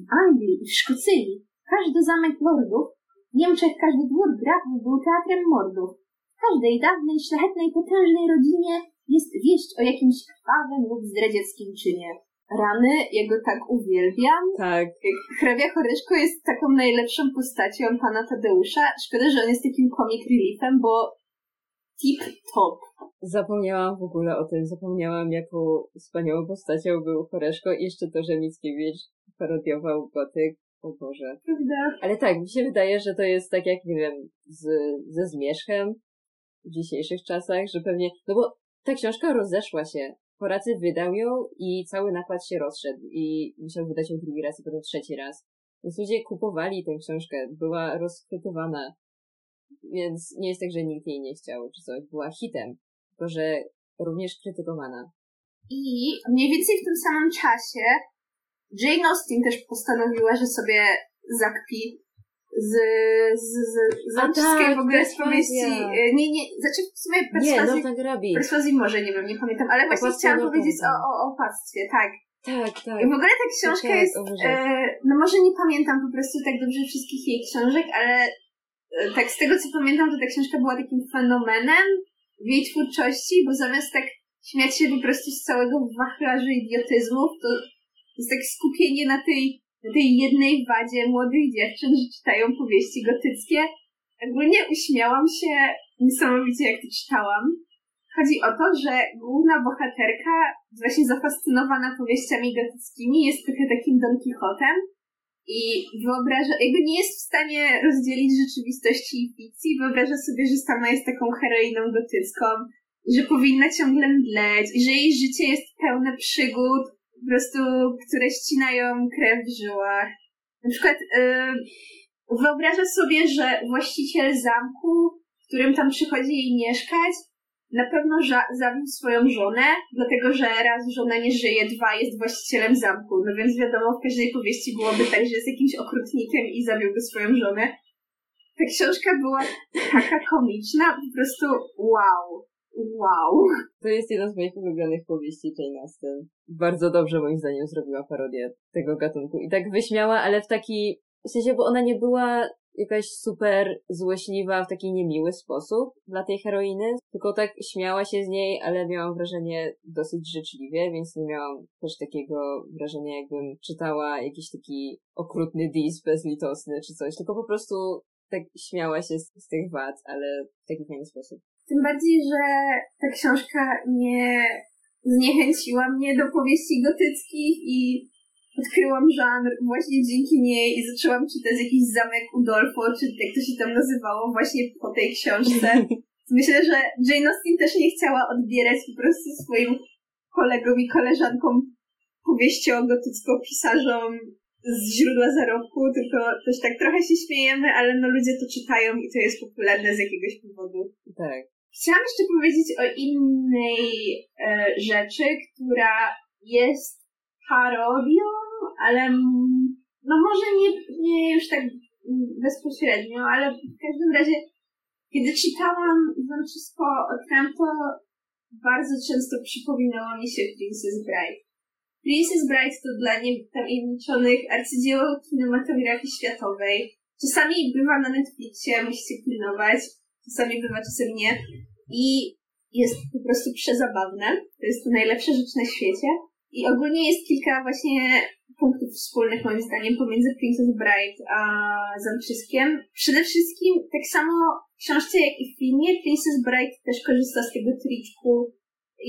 Speaker 1: W Anglii i w Szkocji każdy zamek lordów, w Niemczech każdy dwór grafów był teatrem mordów. W każdej dawnej, szlachetnej, potężnej rodzinie jest wieść o jakimś krwawym lub zdradzieckim czynie. Rany, jego tak uwielbiam.
Speaker 2: Tak.
Speaker 1: Hrabia Choreszko jest taką najlepszą postacią pana Tadeusza. Szkoda, że on jest takim comic reliefem, bo tip top.
Speaker 2: Zapomniałam w ogóle o tym, zapomniałam jaką wspaniałą postacią był Choreszko i jeszcze to, że Mickiewicz parodiował gotyk. O Boże.
Speaker 1: Prawda?
Speaker 2: Ale tak, mi się wydaje, że to jest tak jak, nie wiem, z, ze Zmierzchem w dzisiejszych czasach, że pewnie, no bo ta książka rozeszła się. Horacy wydał ją i cały nakład się rozszedł i musiał wydać ją drugi raz i potem trzeci raz. Więc ludzie kupowali tę książkę, była rozchwytywana. Więc nie jest tak, że nikt jej nie chciał, czy coś. Była hitem, tylko że również krytykowana.
Speaker 1: I mniej więcej w tym samym czasie Jane Austen też postanowiła, że sobie zakpi z, z, z, z
Speaker 2: A tak,
Speaker 1: w ogóle z powieści. e, Nie, nie, znaczy w sumie
Speaker 2: Nie,
Speaker 1: perswazji,
Speaker 2: Grabi.
Speaker 1: perswazji może, nie wiem, nie pamiętam, ale właśnie chciałam powiedzieć o, o, opactwie, tak.
Speaker 2: Tak, tak.
Speaker 1: I w ogóle ta książka
Speaker 2: Tak,
Speaker 1: jest, e, no może nie pamiętam po prostu tak dobrze wszystkich jej książek, ale e, tak z tego co pamiętam, to ta książka była takim fenomenem w jej twórczości, bo zamiast tak śmiać się po prostu z całego wachlarzu idiotyzmów, to jest takie skupienie na tej, tej jednej wadzie młodych dziewczyn, że czytają powieści gotyckie. Ogólnie uśmiałam się niesamowicie, jak to czytałam. Chodzi o to, że główna bohaterka, właśnie zafascynowana powieściami gotyckimi, jest trochę takim Don Quixotem i wyobraża, jakby nie jest w stanie rozdzielić rzeczywistości i fikcji, wyobraża sobie, że sama jest taką heroiną gotycką, że powinna ciągle mdleć że jej życie jest pełne przygód, po prostu, które ścinają krew w żyłach. Na przykład yy, sobie, że właściciel zamku, w którym tam przychodzi jej mieszkać, na pewno ża- zabił swoją żonę, dlatego że raz żona nie żyje, dwa jest właścicielem zamku. No więc wiadomo, w każdej powieści byłoby tak, że jest jakimś okrutnikiem i zabiłby swoją żonę. Ta książka była taka komiczna, po prostu wow. Wow.
Speaker 2: To jest jedna z moich ulubionych powieści Jane Austen. Bardzo dobrze moim zdaniem zrobiła parodię tego gatunku. I tak wyśmiała, ale w taki, w sensie, bo ona nie była jakaś super złośliwa w taki niemiły sposób dla tej heroiny, tylko tak śmiała się z niej, ale miałam wrażenie dosyć życzliwie, więc nie miałam też takiego wrażenia, jakbym czytała jakiś taki okrutny dis bezlitosny czy coś, tylko po prostu tak śmiała się z, z tych wad, ale w taki fajny sposób.
Speaker 1: Tym bardziej, że ta książka nie zniechęciła mnie do powieści gotyckich i odkryłam żanr właśnie dzięki niej i zaczęłam czytać jakiś zamek Udolfo, czy jak to się tam nazywało, właśnie po tej książce. Myślę, że Jane Austen też nie chciała odbierać po prostu swoim kolegom i koleżankom powieścią gotycko-pisarzom z źródła zarobku, tylko też tak trochę się śmiejemy, ale no ludzie to czytają i to jest popularne z jakiegoś powodu.
Speaker 2: Tak.
Speaker 1: Chciałam jeszcze powiedzieć o innej e, rzeczy, która jest parodią, ale no może nie, nie już tak bezpośrednio, ale w każdym razie kiedy czytałam wam wszystko, odkryłam to bardzo często przypominało mi się Princess Bride. Princess Bride to dla nietajemniczonych arcydzieło kinematografii światowej. Czasami bywa na Netflixie, musicie pilnować, czasami bywa, czasem nie. I jest po prostu przezabawne. To jest najlepsza rzecz na świecie. I ogólnie jest kilka właśnie punktów wspólnych moim zdaniem pomiędzy Princess Bride a Zamczyskiem. Przede wszystkim tak samo w książce jak i w filmie Princess Bride też korzysta z tego triczku.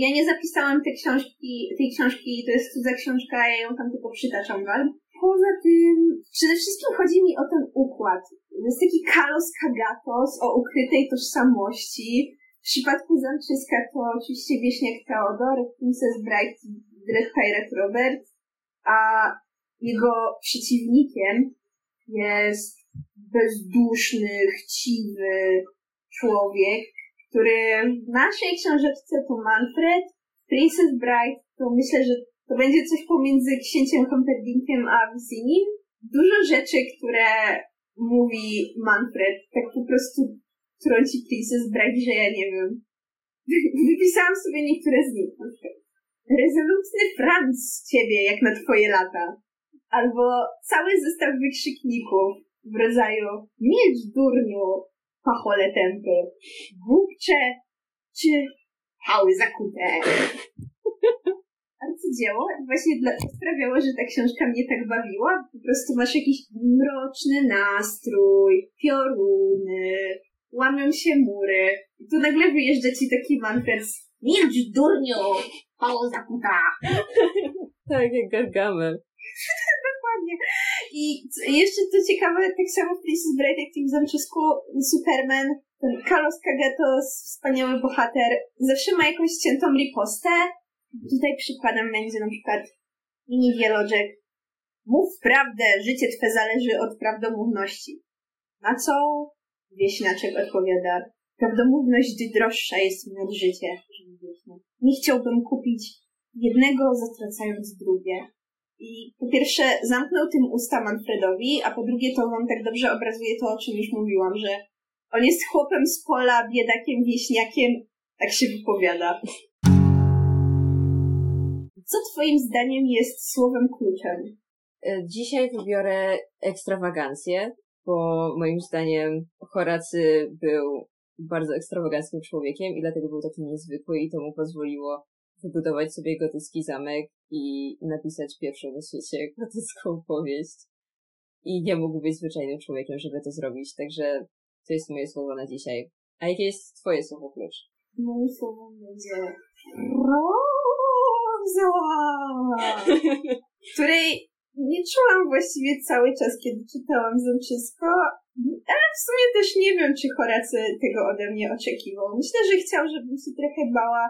Speaker 1: Ja nie zapisałam tej książki, tej książki, to jest cudza książka, ja ją tam tylko przytaczam. Poza tym, przede wszystkim chodzi mi o ten układ. Jest taki kalos kagatos o ukrytej tożsamości. W przypadku Zamczyska to oczywiście Wieśniak Teodor, Princess Bride, Dread Pirate Robert, a jego przeciwnikiem jest bezduszny, chciwy człowiek, który w naszej książeczce to Manfred, Princess Bride to myślę, że to będzie coś pomiędzy księciem Humperdinkiem a Visinim. Dużo rzeczy, które mówi Manfred, tak po prostu trąci Princess Bride, że ja nie wiem. Wypisałam sobie niektóre z nich. Rezolutny Franz z ciebie, jak na twoje lata. Albo cały zestaw wykrzykników w rodzaju milcz durniu, pachole tępy, głupcze czy pały zakute. Arcydzieło właśnie dla, sprawiało, że ta książka mnie tak bawiła. Po prostu masz jakiś mroczny nastrój, pioruny, łamią się mury. I tu nagle wyjeżdża ci taki Manfred Milcz, durniu! Pało zakuta!
Speaker 2: tak, jak Gargamel.
Speaker 1: Dokładnie. I jeszcze to ciekawe, tak samo w Princess Bride, jak w zamczysku, Superman, ten Carlos Kagatos, wspaniały bohater, zawsze ma jakąś ciętą ripostę. Tutaj przykładem będzie na przykład mini dialożek. Mów prawdę, życie twe zależy od prawdomówności. Na co wieśniaczek odpowiada, prawdomówność droższa jest mi od życia. Nie chciałbym kupić jednego, zatracając drugie. I po pierwsze zamknął tym usta Manfredowi, a po drugie to wam tak dobrze obrazuje to, o czym już mówiłam, że on jest chłopem z pola, biedakiem, wieśniakiem, tak się wypowiada. Co twoim zdaniem jest słowem kluczem?
Speaker 2: E, dzisiaj wybiorę ekstrawagancję, bo moim zdaniem Horacy był bardzo ekstrawaganckim człowiekiem i dlatego był taki niezwykły i to mu pozwoliło wybudować sobie gotycki zamek i napisać pierwszą na świecie gotycką powieść. I nie mógł być zwyczajnym człowiekiem, żeby to zrobić, także to jest moje słowo na dzisiaj. A jakie jest twoje słowo klucz?
Speaker 1: Moje słowo będzie roza, której nie czułam właściwie cały czas, kiedy czytałam Zemczysko, ale w sumie też nie wiem, czy Horacy tego ode mnie oczekiwał. Myślę, że chciał, żebym się trochę bała,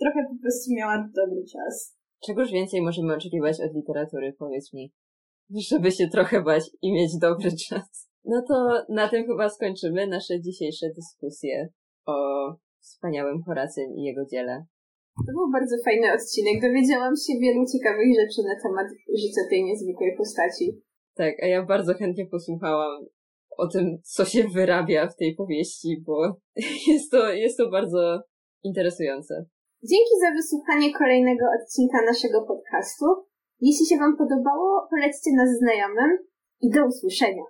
Speaker 1: trochę po prostu miała dobry czas.
Speaker 2: Czegoż więcej możemy oczekiwać od literatury, powiedz mi? Żeby się trochę bać i mieć dobry czas. No to na tym chyba skończymy nasze dzisiejsze dyskusje o wspaniałym Horacym i jego dziele.
Speaker 1: To był bardzo fajny odcinek. Dowiedziałam się wielu ciekawych rzeczy na temat życia tej niezwykłej postaci.
Speaker 2: Tak, a ja bardzo chętnie posłuchałam o tym, co się wyrabia w tej powieści, bo jest to, jest to bardzo interesujące.
Speaker 1: Dzięki za wysłuchanie kolejnego odcinka naszego podcastu. Jeśli się Wam podobało, polećcie nas znajomym i do usłyszenia.